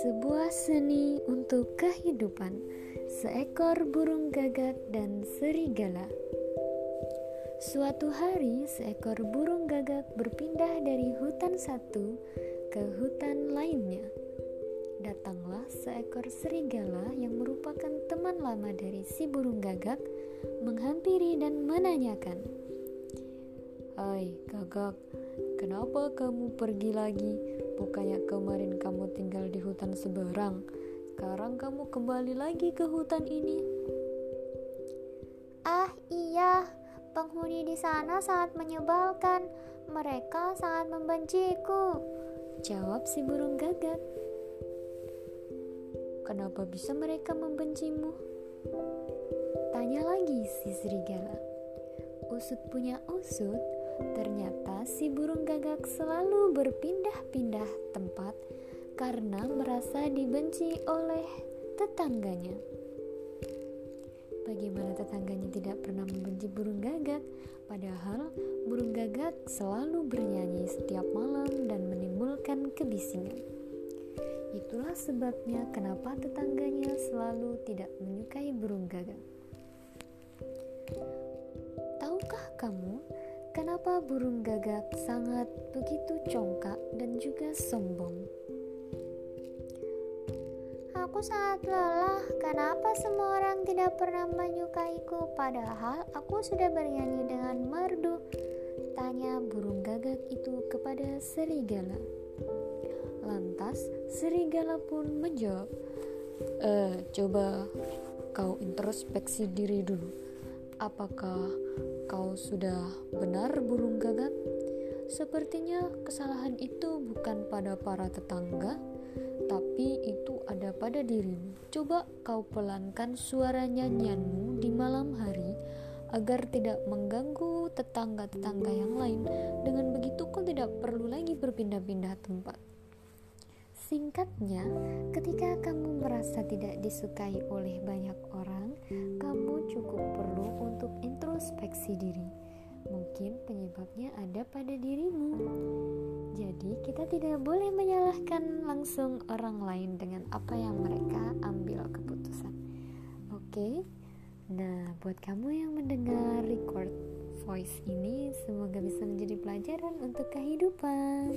Sebuah seni untuk kehidupan Seekor burung gagak dan serigala. Suatu hari seekor burung gagak berpindah dari hutan satu ke hutan lainnya. Datanglah seekor serigala yang merupakan teman lama dari si burung gagak Menghampiri dan menanyakan Hai gagak, kenapa kamu pergi lagi? Bukannya kemarin kamu tinggal di hutan seberang, sekarang kamu kembali lagi ke hutan ini. Ah iya, penghuni di sana sangat menyebalkan. Mereka sangat membenciku. Jawab si burung gagak. Kenapa bisa mereka membencimu? Tanya lagi si serigala. Usut punya usut, Ternyata si burung gagak selalu berpindah-pindah tempat karena merasa dibenci oleh tetangganya. Bagaimana tetangganya tidak pernah membenci burung gagak, padahal burung gagak selalu bernyanyi setiap malam dan menimbulkan kebisingan. Itulah sebabnya kenapa tetangganya selalu tidak menyukai burung gagak. Tahukah kamu Kenapa burung gagak sangat begitu congkak dan juga sombong? Aku sangat lelah. Kenapa semua orang tidak pernah menyukaiku? Padahal aku sudah bernyanyi dengan merdu. Tanya burung gagak itu kepada serigala. Lantas serigala pun menjawab, "Eh, coba kau introspeksi diri dulu. Apakah Kau sudah benar burung gagak? Sepertinya kesalahan itu bukan pada para tetangga, tapi itu ada pada dirimu. Coba kau pelankan suara nyanyianmu di malam hari agar tidak mengganggu tetangga-tetangga yang lain. Dengan begitu kau tidak perlu lagi berpindah-pindah tempat. Singkatnya, ketika kamu merasa tidak disukai oleh banyak orang, kamu cukup perlu untuk introspeksi diri. Mungkin penyebabnya ada pada dirimu. Jadi, kita tidak boleh menyalahkan langsung orang lain dengan apa yang mereka ambil keputusan. Oke, nah, buat kamu yang mendengar record voice ini, semoga bisa menjadi pelajaran untuk kehidupan.